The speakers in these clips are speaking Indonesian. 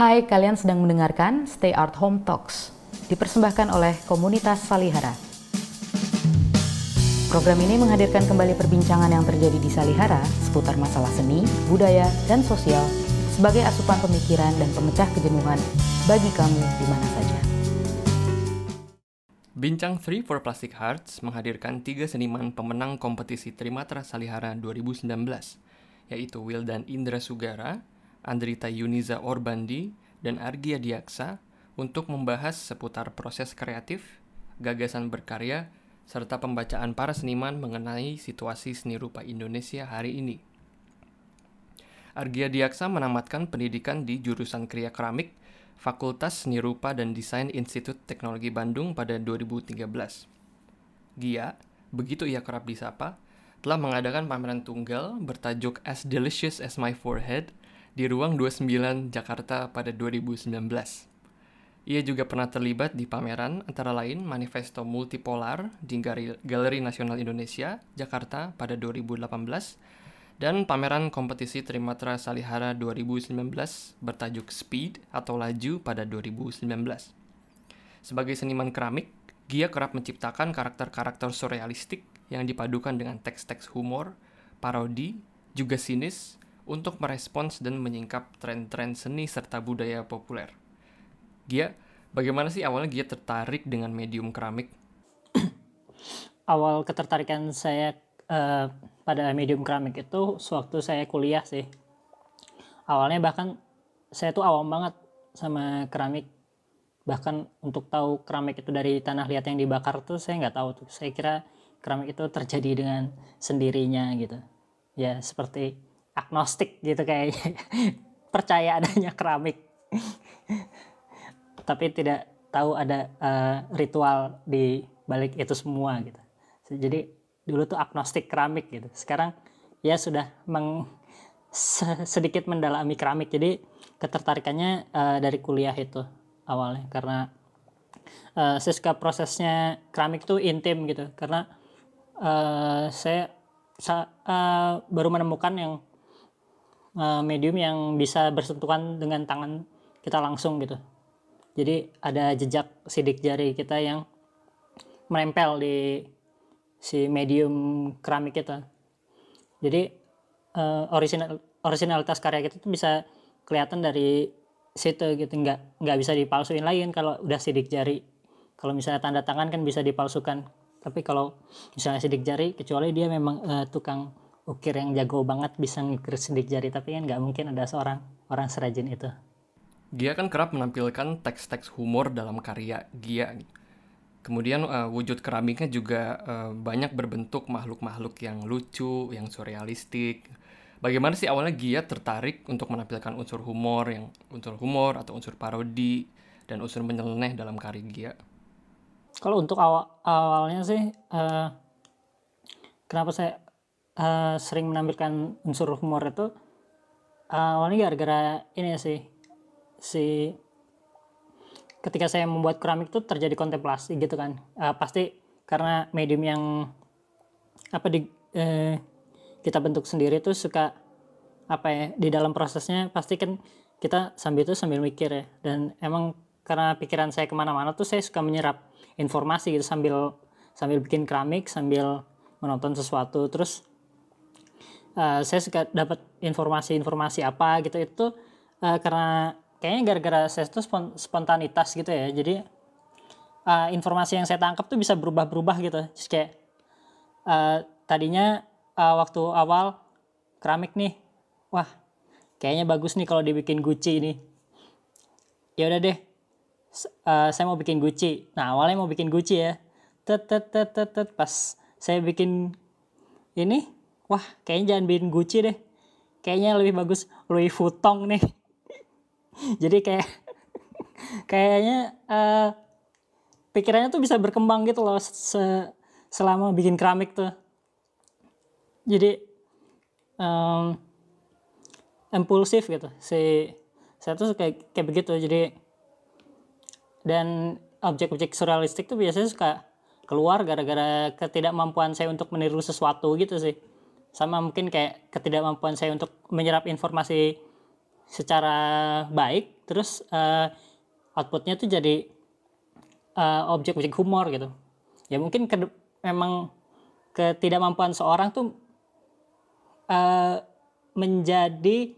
Hai, kalian sedang mendengarkan Stay Art Home Talks, dipersembahkan oleh komunitas Salihara. Program ini menghadirkan kembali perbincangan yang terjadi di Salihara seputar masalah seni, budaya, dan sosial sebagai asupan pemikiran dan pemecah kejenuhan bagi kamu di mana saja. Bincang 3 for Plastic Hearts menghadirkan tiga seniman pemenang kompetisi Trimatra Salihara 2019, yaitu Wildan Indra Sugara, Andrita Yuniza Orbandi, dan Argia Diaksa untuk membahas seputar proses kreatif, gagasan berkarya, serta pembacaan para seniman mengenai situasi seni rupa Indonesia hari ini. Argia Diaksa menamatkan pendidikan di jurusan Kriya Keramik, Fakultas Seni Rupa dan Desain Institut Teknologi Bandung pada 2013. Gia, begitu ia kerap disapa, telah mengadakan pameran tunggal bertajuk As Delicious as My Forehead di Ruang 29 Jakarta pada 2019. Ia juga pernah terlibat di pameran antara lain Manifesto Multipolar di Galeri Nasional Indonesia, Jakarta pada 2018, dan pameran kompetisi Trimatra Salihara 2019 bertajuk Speed atau Laju pada 2019. Sebagai seniman keramik, Gia kerap menciptakan karakter-karakter surrealistik yang dipadukan dengan teks-teks humor, parodi, juga sinis untuk merespons dan menyingkap tren-tren seni serta budaya populer. Gia, bagaimana sih awalnya Gia tertarik dengan medium keramik? Awal ketertarikan saya uh, pada medium keramik itu sewaktu saya kuliah sih. Awalnya bahkan saya tuh awam banget sama keramik. Bahkan untuk tahu keramik itu dari tanah liat yang dibakar tuh saya nggak tahu tuh. Saya kira keramik itu terjadi dengan sendirinya gitu. Ya seperti agnostik gitu kayaknya. Percaya adanya keramik tapi tidak tahu ada uh, ritual di balik itu semua gitu. Jadi dulu tuh agnostik keramik gitu. Sekarang ya sudah meng, sedikit mendalami keramik. Jadi ketertarikannya uh, dari kuliah itu awalnya karena uh, saya suka prosesnya keramik tuh intim gitu. Karena uh, saya uh, baru menemukan yang uh, medium yang bisa bersentuhan dengan tangan kita langsung gitu. Jadi ada jejak sidik jari kita yang menempel di si medium keramik kita. Jadi uh, original originalitas karya kita tuh bisa kelihatan dari situ gitu. Nggak nggak bisa dipalsuin lagi kan kalau udah sidik jari. Kalau misalnya tanda tangan kan bisa dipalsukan. Tapi kalau misalnya sidik jari kecuali dia memang uh, tukang ukir yang jago banget bisa ngukir sidik jari tapi kan nggak mungkin ada seorang orang serajin itu Gia kan kerap menampilkan teks-teks humor dalam karya Gia. Kemudian uh, wujud keramiknya juga uh, banyak berbentuk makhluk-makhluk yang lucu, yang surrealistik. Bagaimana sih awalnya Gia tertarik untuk menampilkan unsur humor, yang unsur humor atau unsur parodi dan unsur menyeleneh dalam karya Gia? Kalau untuk awal awalnya sih, uh, kenapa saya uh, sering menampilkan unsur humor itu uh, awalnya gara-gara ini sih si ketika saya membuat keramik itu terjadi kontemplasi gitu kan. Uh, pasti karena medium yang apa di uh, kita bentuk sendiri tuh suka apa ya di dalam prosesnya pasti kan kita sambil itu sambil mikir ya. Dan emang karena pikiran saya ke mana-mana tuh saya suka menyerap informasi gitu sambil sambil bikin keramik sambil menonton sesuatu. Terus uh, saya suka dapat informasi-informasi apa gitu itu uh, karena kayaknya gara-gara saya itu spontanitas gitu ya. Jadi uh, informasi yang saya tangkap tuh bisa berubah-berubah gitu. Just kayak uh, tadinya uh, waktu awal keramik nih wah kayaknya bagus nih kalau dibikin Gucci ini. Ya udah deh uh, saya mau bikin Gucci. Nah awalnya mau bikin Gucci ya. Tet tet tet tet, tet. pas saya bikin ini wah kayaknya jangan bikin Gucci deh. Kayaknya lebih bagus Louis Vuitton nih. Jadi kayak kayaknya uh, pikirannya tuh bisa berkembang gitu loh se selama bikin keramik tuh. Jadi um, impulsif gitu. Si saya tuh kayak kayak begitu. Jadi dan objek-objek surrealistik tuh biasanya suka keluar gara-gara ketidakmampuan saya untuk meniru sesuatu gitu sih sama mungkin kayak ketidakmampuan saya untuk menyerap informasi secara baik terus uh, outputnya tuh jadi uh, objek-objek humor gitu. Ya mungkin ke, memang ketidakmampuan seorang tuh uh, menjadi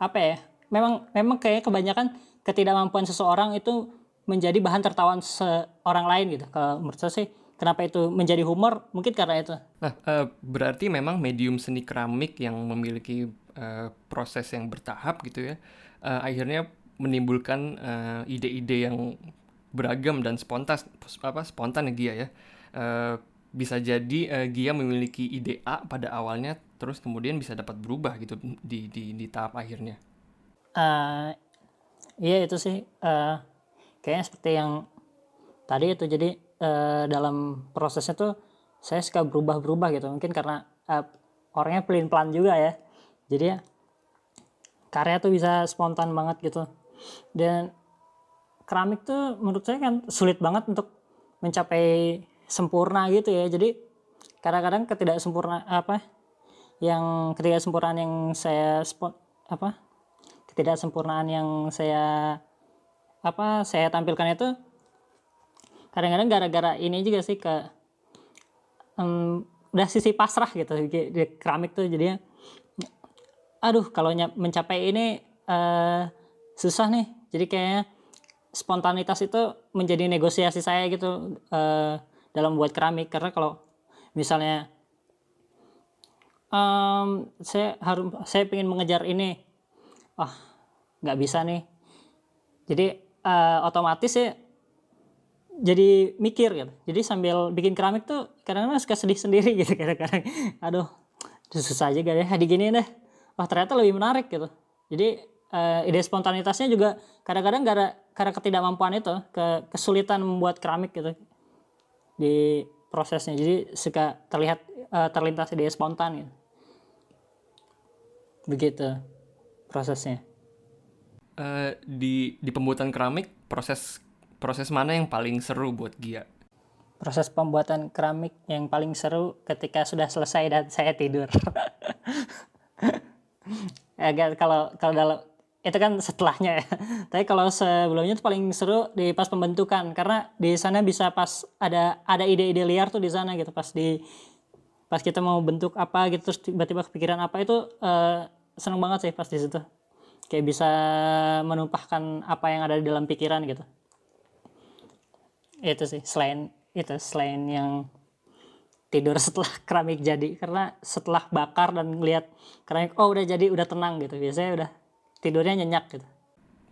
apa ya memang memang kayak kebanyakan ketidakmampuan seseorang itu menjadi bahan tertawaan seorang lain gitu. Kalau menurut saya sih kenapa itu menjadi humor? Mungkin karena itu. Nah uh, berarti memang medium seni keramik yang memiliki uh, proses yang bertahap gitu ya uh, akhirnya menimbulkan ide-ide uh, yang beragam dan spontan apa spontan ya Gia ya. Uh, bisa jadi uh, Gia memiliki ide A pada awalnya terus kemudian bisa dapat berubah gitu di di di tahap akhirnya. Uh, iya itu sih uh, kayaknya seperti yang tadi itu. Jadi uh, dalam prosesnya tuh saya suka berubah-berubah gitu. Mungkin karena uh, orangnya pelin pelan juga ya. Jadi ya karya tuh bisa spontan banget gitu. Dan keramik tuh menurut saya kan sulit banget untuk mencapai sempurna gitu ya. Jadi kadang-kadang ketidaksempurna apa yang ketidaksempurnaan yang saya spot apa ketidaksempurnaan yang saya apa saya tampilkan itu kadang-kadang gara-gara ini juga sih ke um, udah sisi pasrah gitu. Di, keramik tuh jadinya aduh kalau mencapai ini uh, susah nih. Jadi kayaknya spontanitas itu menjadi negosiasi saya gitu uh, dalam buat keramik. Karena kalau misalnya um, saya harus saya ingin mengejar ini. Wah oh, nggak bisa nih. Jadi uh, otomatis ya jadi mikir gitu. Jadi sambil bikin keramik tuh kadang-kadang suka sedih sendiri gitu kadang-kadang. Aduh susah aja gak ya. Di gini deh. Wah ternyata lebih menarik gitu. Jadi uh, ide spontanitasnya juga kadang-kadang gara karena ketidakmampuan itu ke kesulitan membuat keramik gitu di prosesnya. Jadi suka terlihat uh, terlintas ide spontan gitu. Begitu prosesnya. Uh, di di pembuatan keramik proses proses mana yang paling seru buat Gia? Proses pembuatan keramik yang paling seru ketika sudah selesai dan saya tidur. Agak kalau kalau dalam itu kan setelahnya ya. Tapi kalau sebelumnya itu paling seru di pas pembentukan karena di sana bisa pas ada ada ide-ide liar tuh di sana gitu. Pas di pas kita mau bentuk apa gitu terus tiba-tiba kepikiran apa itu uh, seneng banget sih pas di situ. Kayak bisa menumpahkan apa yang ada di dalam pikiran gitu itu sih selain itu selain yang tidur setelah keramik jadi. Karena setelah bakar dan ngeliat keramik oh udah jadi udah tenang gitu. Biasanya udah tidurnya nyenyak gitu.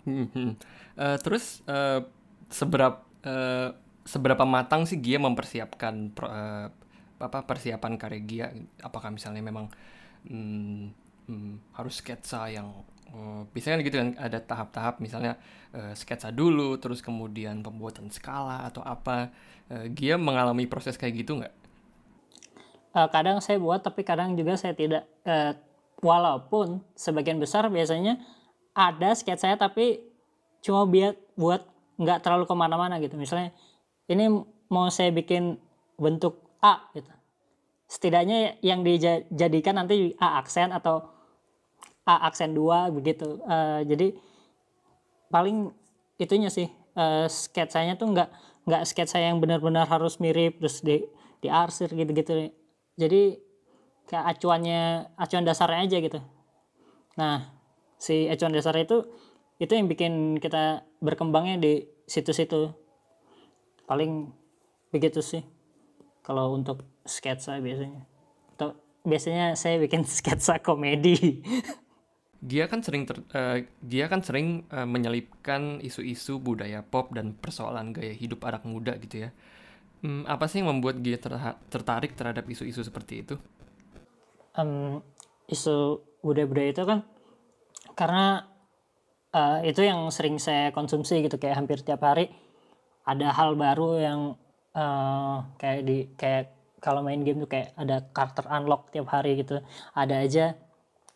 Uh, terus uh, seberapa uh, seberapa matang sih Gia mempersiapkan uh, apa persiapan karya Gia? Apakah misalnya memang hmm, hmm, harus sketsa yang uh, biasanya kan gitu kan ada tahap-tahap misalnya uh, sketsa dulu terus kemudian pembuatan skala atau apa uh, Gia mengalami proses kayak gitu nggak? Uh, kadang saya buat tapi kadang juga saya tidak uh, walaupun sebagian besar biasanya ada sketsa saya tapi cuma biar buat nggak terlalu ke mana-mana gitu misalnya ini mau saya bikin bentuk A gitu. Setidaknya yang dijadikan nanti A aksen atau A aksen dua begitu. Uh, jadi paling itunya sih uh, sketsanya tuh nggak nggak sketsa yang benar-benar harus mirip terus di di arsir gitu-gitu. Jadi kayak acuannya acuan dasarnya aja gitu. Nah, si acuan dasar itu itu yang bikin kita berkembangnya di situ-situ. Paling begitu sih kalau untuk sketsa biasanya atau biasanya saya bikin sketsa komedi dia kan sering ter, uh, dia kan sering uh, menyelipkan isu-isu budaya pop dan persoalan gaya hidup anak muda gitu ya. Hmm, apa sih yang membuat dia ter tertarik terhadap isu-isu seperti itu? Um, isu budaya-budaya itu kan karena uh, itu yang sering saya konsumsi gitu kayak hampir tiap hari ada hal baru yang uh, kayak di kayak kalau main game tuh kayak ada karakter unlock tiap hari gitu ada aja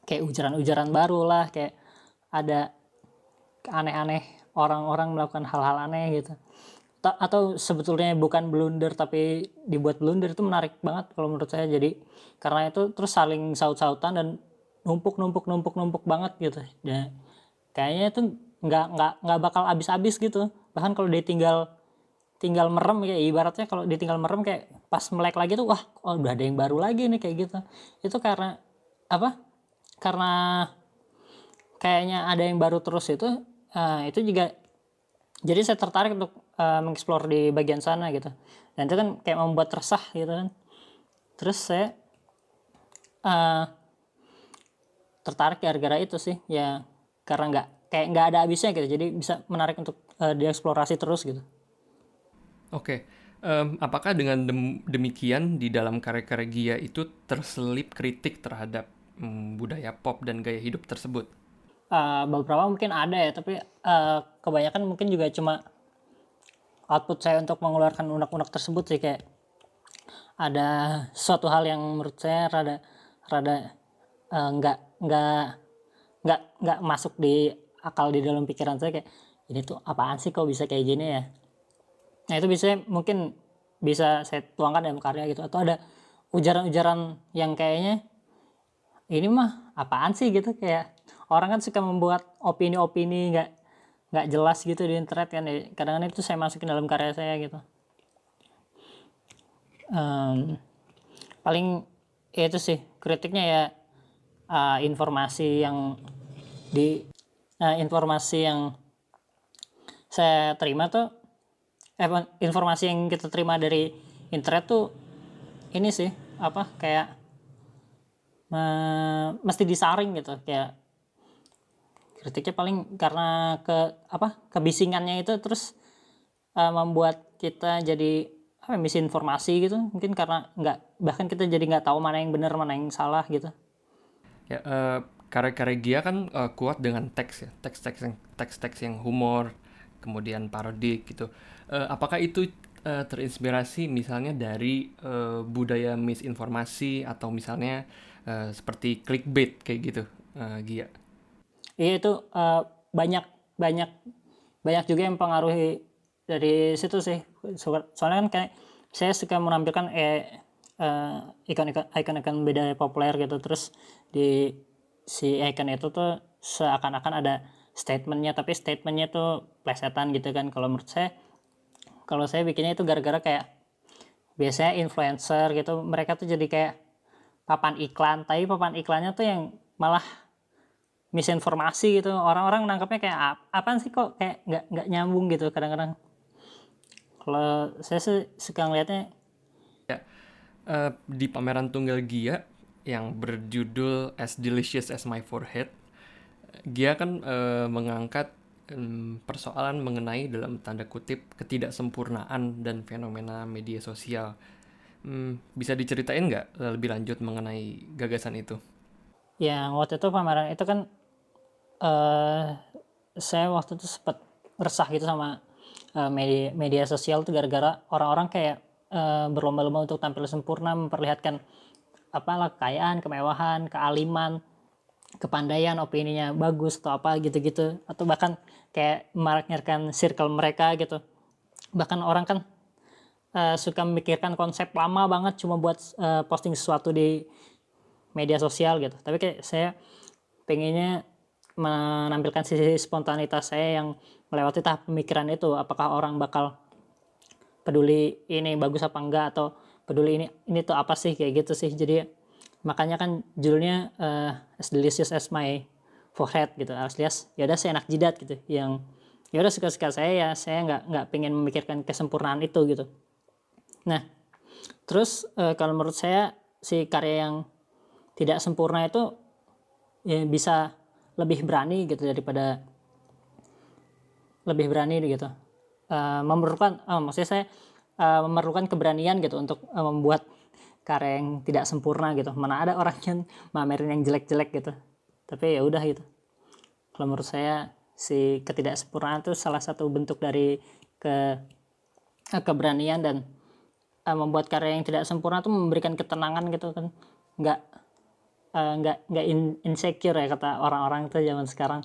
kayak ujaran-ujaran baru lah kayak ada aneh-aneh orang-orang melakukan hal-hal aneh gitu. Atau sebetulnya bukan blunder tapi dibuat blunder itu menarik banget kalau menurut saya. Jadi karena itu terus saling saut-sautan dan numpuk numpuk numpuk numpuk banget gitu. Ya kayaknya itu nggak nggak nggak bakal habis-habis gitu. Bahkan kalau dia tinggal tinggal merem kayak ibaratnya kalau ditinggal merem kayak pas melek lagi tuh wah oh, udah ada yang baru lagi nih kayak gitu. Itu karena apa karena kayaknya ada yang baru terus itu uh, itu juga jadi saya tertarik untuk uh, mengeksplor di bagian sana gitu. Dan itu kan kayak membuat resah gitu kan. Terus saya uh, tertarik gara-gara itu sih ya karena nggak kayak nggak ada habisnya gitu. Jadi bisa menarik untuk uh, dieksplorasi terus gitu. Oke, um, apakah dengan dem demikian di dalam karya-karya Gia itu terselip kritik terhadap um, budaya pop dan gaya hidup tersebut? Uh, beberapa mungkin ada ya, tapi uh, kebanyakan mungkin juga cuma output saya untuk mengeluarkan unek-unek tersebut sih kayak ada suatu hal yang menurut saya rada rada uh, nggak nggak nggak nggak masuk di akal di dalam pikiran saya kayak ini tuh apaan sih kok bisa kayak gini ya Nah itu bisa mungkin bisa saya tuangkan dalam karya gitu atau ada ujaran-ujaran yang kayaknya ini mah apaan sih gitu kayak orang kan suka membuat opini-opini nggak nggak jelas gitu di internet kan ya. kadang-kadang itu saya masukin dalam karya saya gitu um, paling ya itu sih kritiknya ya uh, informasi yang di uh, informasi yang saya terima tuh eh, informasi yang kita terima dari internet tuh ini sih apa kayak me, mesti disaring gitu kayak kritiknya paling karena ke apa kebisingannya itu terus uh, membuat kita jadi apa misinformasi gitu. Mungkin karena nggak bahkan kita jadi nggak tahu mana yang benar mana yang salah gitu. Ya uh, karya-karya Gia kan uh, kuat dengan teks ya. Teks-teks yang teks-teks yang humor kemudian parodik gitu. Uh, apakah itu uh, terinspirasi misalnya dari uh, budaya misinformasi atau misalnya seperti clickbait kayak gitu uh, Gia. Iya itu uh, banyak banyak banyak juga yang pengaruhi dari situ sih. Soalnya kan kayak saya suka menampilkan eh uh, ikon-ikon ikon-ikon beda populer gitu. Terus di si icon itu tuh seakan-akan ada statementnya tapi statementnya tuh plesetan gitu kan. Kalau menurut saya kalau saya bikinnya itu gara-gara kayak biasanya influencer gitu mereka tuh jadi kayak papan iklan. Tapi papan iklannya tuh yang malah misinformasi gitu. Orang-orang nangkapnya kayak apa sih kok kayak nggak nggak nyambung gitu? Kadang-kadang. Kalau saya sih suka ngeliatnya ya uh, di pameran tunggal Gia yang berjudul As Delicious as My Forehead Gia kan uh, mengangkat um, persoalan mengenai dalam tanda kutip ketidaksempurnaan dan fenomena media sosial. Um, bisa diceritain nggak lebih lanjut mengenai gagasan itu? Ya waktu itu pameran itu kan uh, saya waktu itu sempat resah gitu sama uh, media media sosial tuh gara-gara orang-orang kayak uh, berlomba-lomba untuk tampil sempurna memperlihatkan apalah kekayaan, kemewahan, kealiman, kepandaian opininya bagus atau apa gitu-gitu atau bahkan kayak meraknyarkan circle mereka gitu bahkan orang kan uh, suka memikirkan konsep lama banget cuma buat uh, posting sesuatu di media sosial gitu. Tapi kayak saya pengennya menampilkan sisi spontanitas saya yang melewati tahap pemikiran itu. Apakah orang bakal peduli ini bagus apa enggak atau peduli ini ini tuh apa sih? Kayak gitu sih. Jadi makanya kan judulnya uh, as delicious as my forehead gitu. Alias ya udah saya enak jidat gitu. Yang ya udah suka-suka saya ya saya nggak nggak pengen memikirkan kesempurnaan itu gitu nah terus uh, kalau menurut saya si karya yang tidak sempurna itu ya bisa lebih berani gitu daripada lebih berani gitu. Uh, memerlukan uh, maksudnya saya uh, memerlukan keberanian gitu untuk uh, membuat karya yang tidak sempurna gitu. Mana ada orang yang mamerin yang jelek-jelek gitu. Tapi ya udah gitu. Kalau menurut saya si ketidaksempurnaan itu salah satu bentuk dari ke keberanian dan uh, membuat karya yang tidak sempurna itu memberikan ketenangan gitu kan. Nggak uh, nggak nggak in, insecure ya kata orang-orang itu zaman sekarang.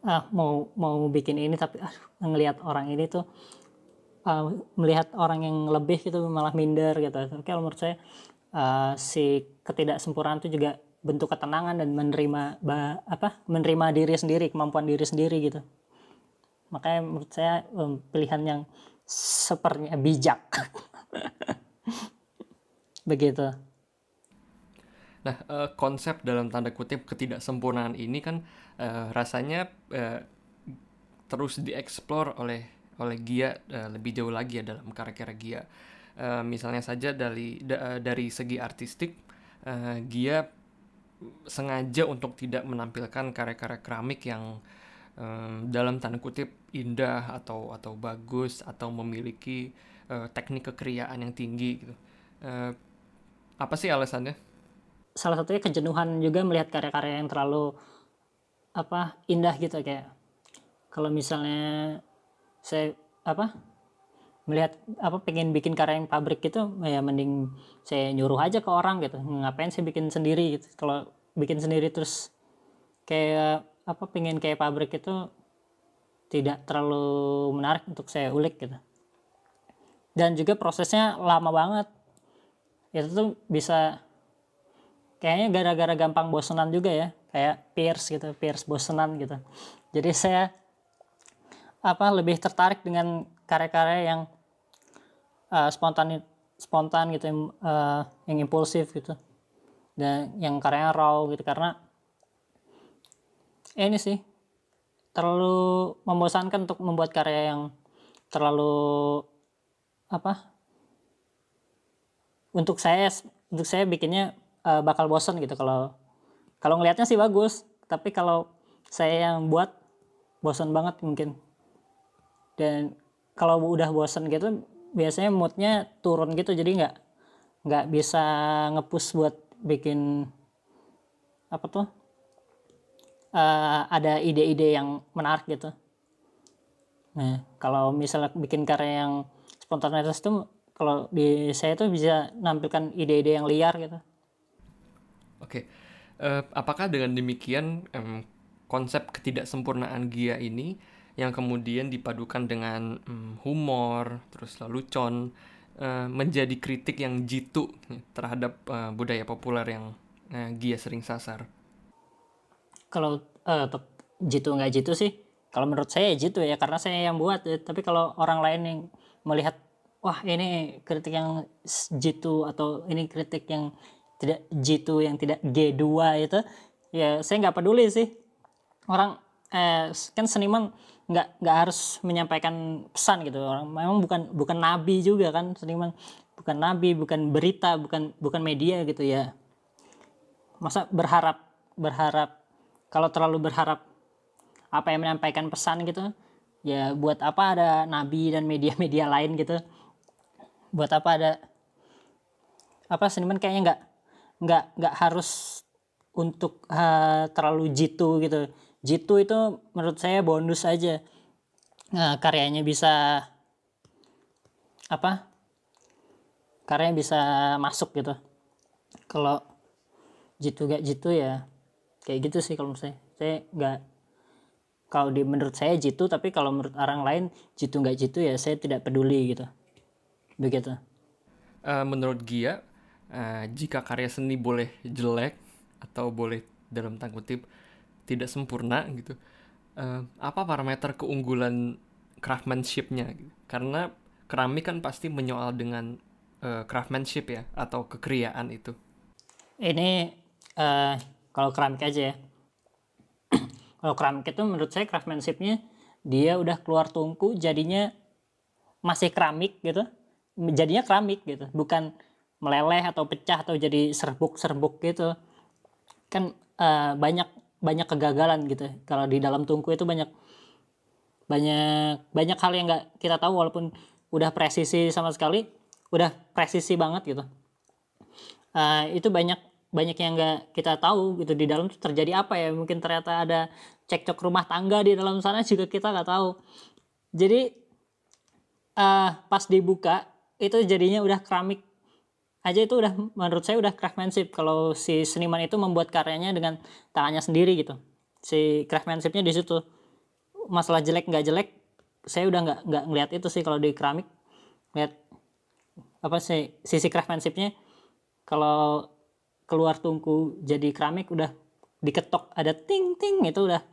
Ah mau mau bikin ini tapi ah, ngelihat orang ini tuh uh, melihat orang yang lebih gitu malah minder gitu. Tapi kalau menurut saya uh, si ketidaksempurnaan itu juga bentuk ketenangan dan menerima ba, apa menerima diri sendiri kemampuan diri sendiri gitu. Makanya menurut saya um, pilihan yang sepertinya bijak begitu Nah, uh, konsep dalam tanda kutip ketidaksempurnaan ini kan uh, rasanya uh, terus dieksplor oleh oleh Gia uh, lebih jauh lagi ya dalam karya-karya Gia. Uh, misalnya saja dari da, dari segi artistik, uh, Gia sengaja untuk tidak menampilkan karya-karya keramik yang um, dalam tanda kutip indah atau atau bagus atau memiliki uh, teknik kekeriaan yang tinggi gitu. Uh, apa sih alasannya? salah satunya kejenuhan juga melihat karya-karya yang terlalu apa indah gitu kayak kalau misalnya saya apa melihat apa pengen bikin karya yang pabrik gitu ya mending saya nyuruh aja ke orang gitu ngapain saya bikin sendiri gitu kalau bikin sendiri terus kayak apa pengen kayak pabrik itu tidak terlalu menarik untuk saya ulik gitu dan juga prosesnya lama banget. Itu tuh bisa kayaknya gara-gara gampang bosenan juga ya. Kayak Pierce gitu Pierce bosenan gitu. Jadi saya apa lebih tertarik dengan karya-karya yang uh, spontan spontan gitu yang, uh, yang impulsif gitu. Dan yang karyanya raw gitu karena ini sih terlalu membosankan untuk membuat karya yang terlalu apa untuk saya untuk saya bikinnya uh, bakal bosen gitu kalau kalau ngelihatnya sih bagus tapi kalau saya yang buat bosen banget mungkin. Dan kalau udah bosen gitu biasanya moodnya turun gitu jadi nggak nggak bisa ngepus buat bikin apa tuh uh, ada ide-ide yang menarik gitu. Nah kalau misalnya bikin karya yang spontanitas itu kalau di saya tuh bisa nampilkan ide-ide yang liar gitu Oke, uh, apakah dengan demikian um, konsep ketidaksempurnaan Gia ini yang kemudian dipadukan dengan um, humor, terus lelucon, uh, menjadi kritik yang jitu terhadap uh, budaya populer yang uh, Gia sering sasar? Kalau uh, jitu nggak jitu sih, kalau menurut saya jitu ya karena saya yang buat. Tapi kalau orang lain yang melihat, wah ini kritik yang jitu atau ini kritik yang tidak G2 yang tidak G2 itu ya saya nggak peduli sih. Orang eh, kan seniman nggak nggak harus menyampaikan pesan gitu. Orang memang bukan bukan nabi juga kan seniman. Bukan nabi bukan berita bukan bukan media gitu ya. Masa berharap berharap kalau terlalu berharap apa yang menyampaikan pesan gitu ya buat apa ada nabi dan media-media lain gitu? Buat apa ada apa seniman kayaknya nggak nggak nggak harus untuk uh, terlalu jitu gitu. Jitu itu menurut saya bonus aja. Nah, karyanya bisa apa? Karyanya bisa masuk gitu. Kalau jitu gak jitu ya kayak gitu sih kalau menurut saya. Saya nggak kalau di menurut saya jitu tapi kalau menurut orang lain jitu nggak jitu ya saya tidak peduli gitu. Begitu. Uh, menurut Gia uh, jika karya seni boleh jelek atau boleh dalam tanda kutip tidak sempurna gitu uh, apa parameter keunggulan craftsmanshipnya? Karena keramik kan pasti menyoal dengan uh, craftsmanship ya atau kekriaan itu. Ini uh, kalau keramik aja ya kalau keramik itu menurut saya craftsmanshipnya dia udah keluar tungku jadinya masih keramik gitu. Jadinya keramik gitu bukan meleleh atau pecah atau jadi serbuk-serbuk gitu. Kan uh, banyak banyak kegagalan gitu. Kalau di dalam tungku itu banyak banyak banyak hal yang nggak kita tahu walaupun udah presisi sama sekali udah presisi banget gitu. Uh, itu banyak banyak yang nggak kita tahu gitu di dalam terjadi apa ya. Mungkin ternyata ada cekcok rumah tangga di dalam sana juga kita nggak tahu. Jadi uh, pas dibuka itu jadinya udah keramik. Aja itu udah menurut saya udah craftsmanship. Kalau si seniman itu membuat karyanya dengan tangannya sendiri gitu. Si craftsmanshipnya di situ. Masalah jelek nggak jelek saya udah nggak nggak ngeliat itu sih kalau di keramik. Lihat apa sih sisi craftsmanshipnya. Kalau keluar tungku jadi keramik udah diketok ada ting ting itu udah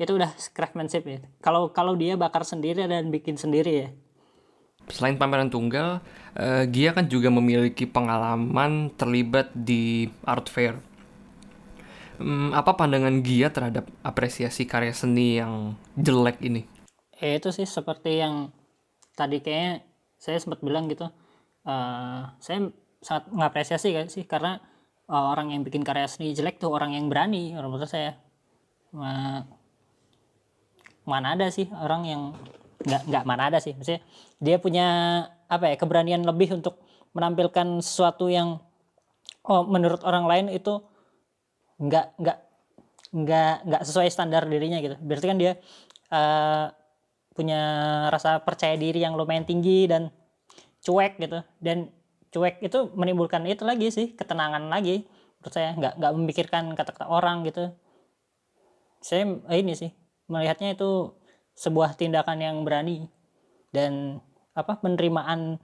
itu udah craftsmanship ya kalau kalau dia bakar sendiri dan bikin sendiri ya Selain pameran tunggal, uh, Gia kan juga memiliki pengalaman terlibat di art fair. Hmm, apa pandangan Gia terhadap apresiasi karya seni yang jelek ini? Eh, itu sih seperti yang tadi kayaknya saya sempat bilang gitu. Uh, saya sangat mengapresiasi kan sih karena uh, orang yang bikin karya seni jelek tuh orang yang berani. Menurut saya. Uh, mana ada sih orang yang nggak nggak mana ada sih. Maksudnya dia punya apa ya keberanian lebih untuk menampilkan sesuatu yang oh menurut orang lain itu nggak nggak nggak nggak sesuai standar dirinya gitu. Berarti kan dia uh, punya rasa percaya diri yang lumayan tinggi dan cuek gitu. Dan cuek itu menimbulkan itu lagi sih ketenangan lagi. Menurut saya nggak nggak memikirkan kata-kata orang gitu. Saya ini sih melihatnya itu sebuah tindakan yang berani dan apa penerimaan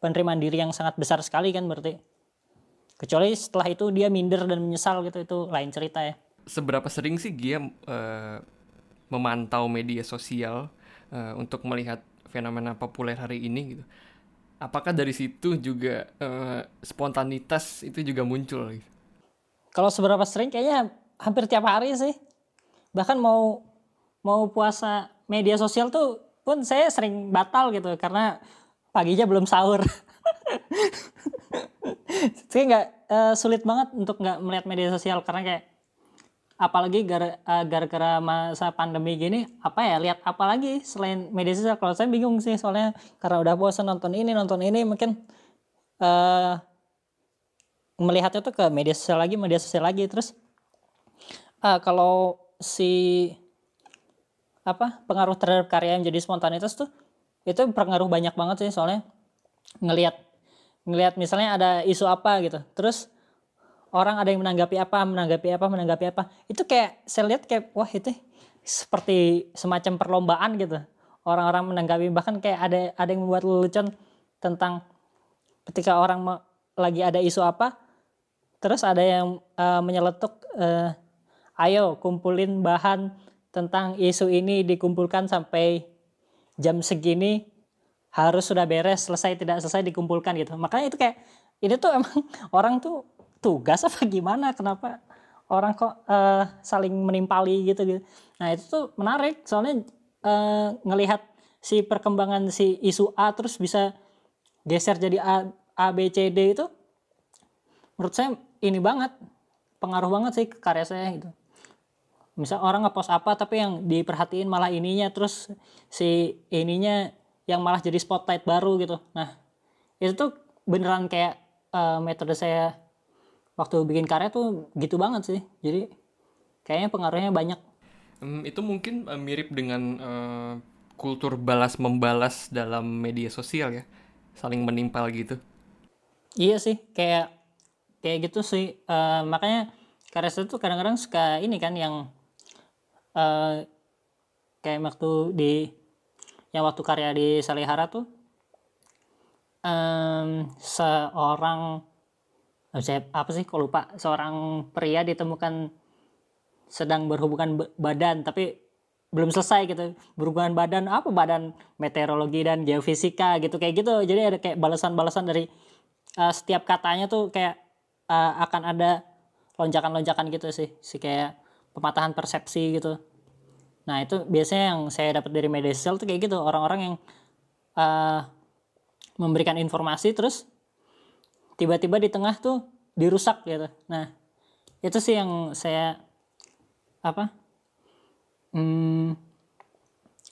penerimaan diri yang sangat besar sekali kan berarti. Kecuali setelah itu dia minder dan menyesal gitu itu lain cerita ya. Seberapa sering sih dia uh, memantau media sosial uh, untuk melihat fenomena populer hari ini gitu apakah dari situ juga uh, spontanitas itu juga muncul kalau seberapa sering kayaknya hampir tiap hari sih bahkan mau mau puasa media sosial tuh pun saya sering batal gitu karena paginya belum sahur. saya nggak uh, sulit banget untuk nggak melihat media sosial karena kayak apalagi uh, gara-gara masa pandemi gini apa ya lihat apa lagi selain media sosial? Kalau saya bingung sih soalnya karena udah bosan nonton ini nonton ini mungkin uh, melihatnya tuh ke media sosial lagi media sosial lagi. Terus uh, kalau si apa pengaruh terhadap karya yang jadi spontanitas tuh itu pengaruh banyak banget sih. Soalnya ngelihat ngelihat misalnya ada isu apa gitu. Terus orang ada yang menanggapi apa menanggapi apa menanggapi apa. Itu kayak saya lihat kayak wah itu seperti semacam perlombaan gitu. Orang-orang menanggapi bahkan kayak ada ada yang membuat lelucon tentang ketika orang lagi ada isu apa terus ada yang uh, menyeletuk uh, ayo kumpulin bahan tentang isu ini dikumpulkan sampai jam segini harus sudah beres selesai tidak selesai dikumpulkan gitu. Makanya itu kayak ini tuh emang orang tuh tugas apa gimana? Kenapa orang kok uh, saling menimpali gitu gitu? Nah itu tuh menarik. Soalnya uh, ngelihat si perkembangan si isu A terus bisa geser jadi A, A B C D itu menurut saya ini banget. Pengaruh banget sih ke karya saya gitu. Misal orang ngepost apa tapi yang diperhatiin malah ininya terus si ininya yang malah jadi spotlight baru gitu. Nah itu tuh beneran kayak uh, metode saya waktu bikin karya tuh gitu banget sih. Jadi kayaknya pengaruhnya banyak. Um, itu mungkin uh, mirip dengan uh, kultur balas membalas dalam media sosial ya? Saling menimpal gitu. Iya sih kayak kayak gitu sih. Uh, makanya karya saya tuh kadang-kadang suka ini kan yang uh, kayak waktu di yang waktu karya di Salihara tuh um, seorang saya apa sih kok lupa. Seorang pria ditemukan sedang berhubungan badan tapi belum selesai gitu. Berhubungan badan apa badan meteorologi dan geofisika gitu kayak gitu. Jadi ada kayak balasan-balasan dari uh, setiap katanya tuh kayak uh, akan ada lonjakan-lonjakan gitu sih. Si kayak pematahan persepsi gitu. Nah itu biasanya yang saya dapat dari media sosial tuh kayak gitu. Orang-orang yang uh, memberikan informasi terus tiba-tiba di tengah tuh dirusak gitu nah itu sih yang saya apa hmm,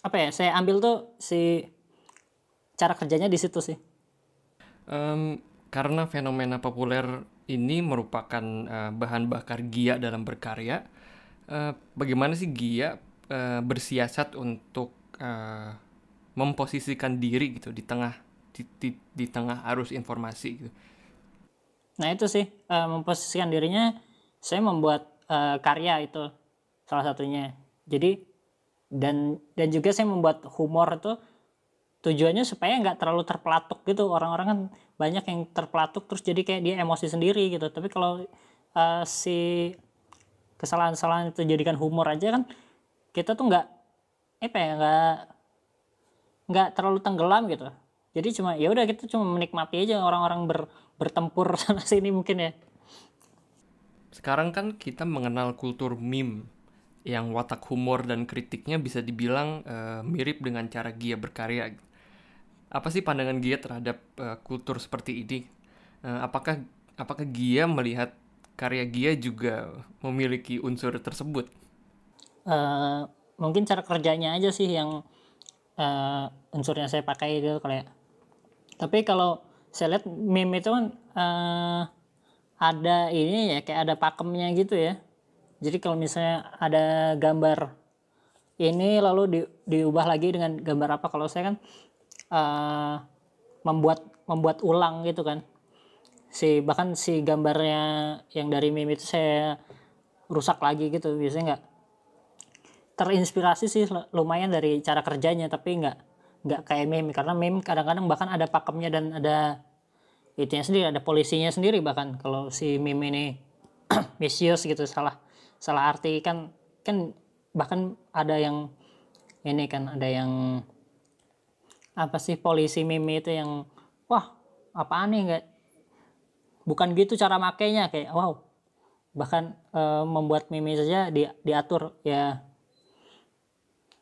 apa ya saya ambil tuh si cara kerjanya di situ sih um, karena fenomena populer ini merupakan uh, bahan bakar Gia dalam berkarya Uh, bagaimana sih Gia uh, bersiasat untuk uh, memposisikan diri gitu di tengah di, di, di tengah arus informasi gitu. Nah itu sih uh, memposisikan dirinya saya membuat uh, karya itu salah satunya. Jadi dan dan juga saya membuat humor itu tujuannya supaya nggak terlalu terpelatuk gitu. Orang-orang kan banyak yang terpelatuk terus jadi kayak dia emosi sendiri gitu. Tapi kalau uh, si kesalahan-kesalahan itu jadikan humor aja kan kita tuh nggak apa ya nggak nggak terlalu tenggelam gitu. Jadi cuma ya udah kita cuma menikmati aja orang-orang ber, bertempur sana sini mungkin ya sekarang kan kita mengenal kultur meme yang watak humor dan kritiknya bisa dibilang uh, mirip dengan cara Gia berkarya. Apa sih pandangan Gia terhadap uh, kultur seperti ini? Uh, apakah apakah Gia melihat karya Gia juga memiliki unsur tersebut? Uh, mungkin cara kerjanya aja sih yang uh, unsurnya saya pakai itu kayak. Tapi kalau saya lihat meme itu kan uh, ada ini ya kayak ada pakemnya gitu ya. Jadi kalau misalnya ada gambar ini lalu di, diubah lagi dengan gambar apa? Kalau saya kan uh, membuat membuat ulang gitu kan. Si bahkan si gambarnya yang dari meme itu saya rusak lagi gitu biasanya nggak. Terinspirasi sih lumayan dari cara kerjanya tapi nggak nggak kayak meme karena meme kadang-kadang bahkan ada pakemnya dan ada itunya sendiri ada polisinya sendiri bahkan. Kalau si meme ini misius gitu salah salah arti kan kan bahkan ada yang ini kan ada yang apa sih polisi meme itu yang wah apa nih nggak bukan gitu cara makainya kayak wow. Bahkan e, membuat meme saja di, diatur ya.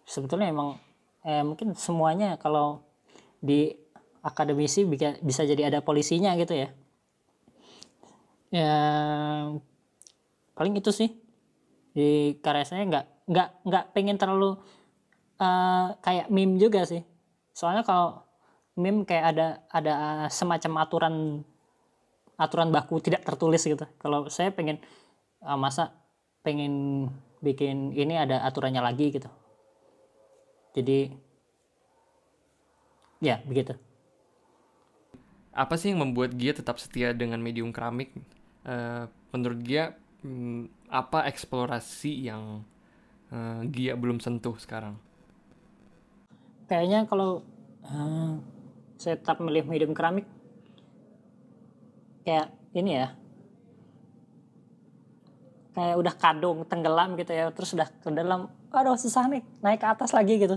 Sebetulnya emang eh, mungkin semuanya kalau di akademisi bisa bisa jadi ada polisinya gitu ya. Ya paling itu sih. Di karya saya nggak nggak nggak pengen terlalu uh, kayak meme juga sih. Soalnya kalau meme kayak ada ada semacam aturan aturan baku tidak tertulis gitu. Kalau saya pengen uh, masa pengen bikin ini ada aturannya lagi gitu jadi ya begitu. Apa sih yang membuat Gia tetap setia dengan medium keramik? Uh, menurut Gia hmm, apa eksplorasi yang uh, Gia belum sentuh sekarang? Kayaknya kalau uh, saya tetap milih medium keramik, kayak ini ya, kayak udah kadung tenggelam gitu ya, terus udah ke dalam, aduh susah nih naik ke atas lagi gitu.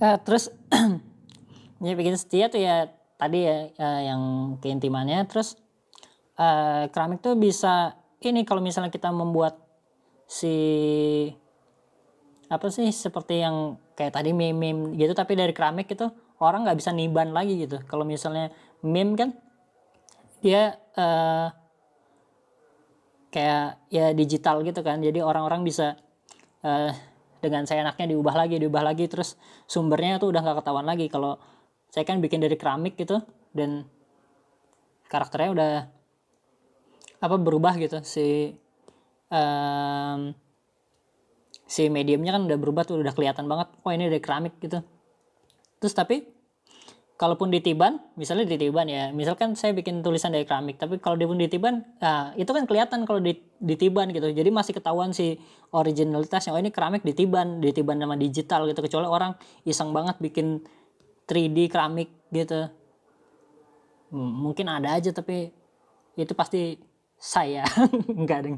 Uh, terus ini bikin setia tuh ya tadi ya uh, yang keintimannya, terus uh, keramik tuh bisa ini kalau misalnya kita membuat si apa sih seperti yang kayak tadi meme, meme gitu tapi dari keramik itu orang nggak bisa niban lagi gitu. Kalau misalnya meme kan dia uh, kayak ya digital gitu kan. Jadi orang-orang bisa uh, dengan saya enaknya diubah lagi diubah lagi terus sumbernya tuh udah nggak ketahuan lagi. Kalau saya kan bikin dari keramik gitu dan karakternya udah apa berubah gitu. Si um, si mediumnya kan udah berubah tuh udah kelihatan banget oh ini udah keramik gitu. Terus tapi kalaupun ditiban misalnya ditiban ya misalkan saya bikin tulisan dari keramik tapi kalau dia pun ditiban nah, itu kan kelihatan kalau ditiban gitu. Jadi masih ketahuan si originalitasnya oh ini keramik ditiban ditiban sama digital gitu. Kecuali orang iseng banget bikin 3D keramik gitu. Mungkin ada aja tapi itu pasti saya. Enggak deng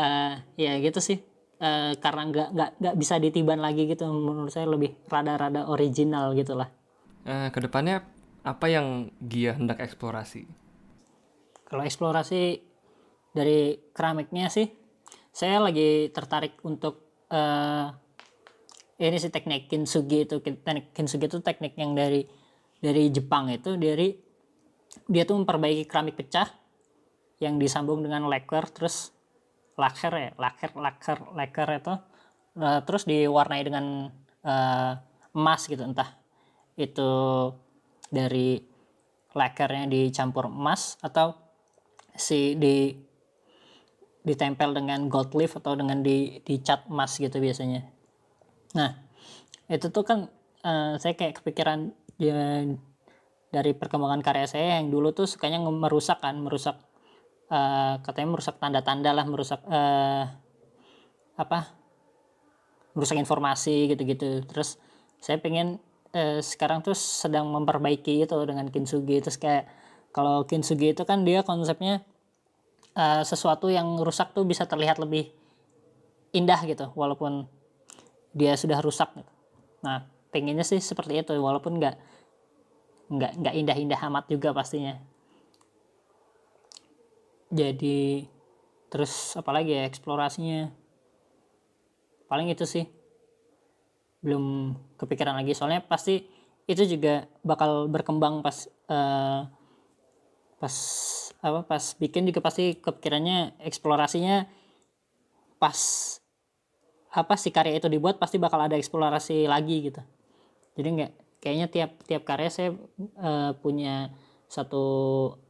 uh, ya gitu sih. Uh, karena nggak nggak nggak bisa ditiban lagi gitu. Menurut saya lebih rada-rada original gitulah uh, ke depannya apa yang Gia hendak eksplorasi? Kalau eksplorasi dari keramiknya sih saya lagi tertarik untuk uh, ini sih teknik kintsugi itu teknik kintsugi itu teknik yang dari dari Jepang itu dari dia tuh memperbaiki keramik pecah yang disambung dengan lacquer terus lacquer ya lacquer lacquer lacquer itu uh, terus diwarnai dengan uh, emas gitu entah itu dari lacquernya dicampur emas atau si di ditempel dengan gold leaf atau dengan di dicat emas gitu biasanya. Nah itu tuh kan uh, saya kayak kepikiran ya, dari perkembangan karya saya yang dulu tuh sukanya merusak kan merusak uh, katanya merusak tanda-tanda lah merusak uh, apa merusak informasi gitu-gitu. Terus saya pengen eh, sekarang tuh sedang memperbaiki itu dengan kintsugi. Terus kayak kalau kintsugi itu kan dia konsepnya eh, sesuatu yang rusak tuh bisa terlihat lebih indah gitu walaupun dia sudah rusak gitu. nah pengennya sih seperti itu walaupun nggak nggak nggak indah-indah amat juga pastinya. Jadi terus apalagi ya eksplorasinya? Paling itu sih belum kepikiran lagi. Soalnya pasti itu juga bakal berkembang pas uh, pas apa pas bikin juga pasti kepikirannya eksplorasinya pas apa si karya itu dibuat pasti bakal ada eksplorasi lagi gitu. Jadi nggak kayaknya tiap tiap karya saya uh, punya satu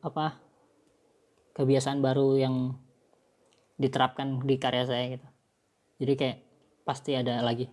apa kebiasaan baru yang diterapkan di karya saya gitu. Jadi kayak pasti ada lagi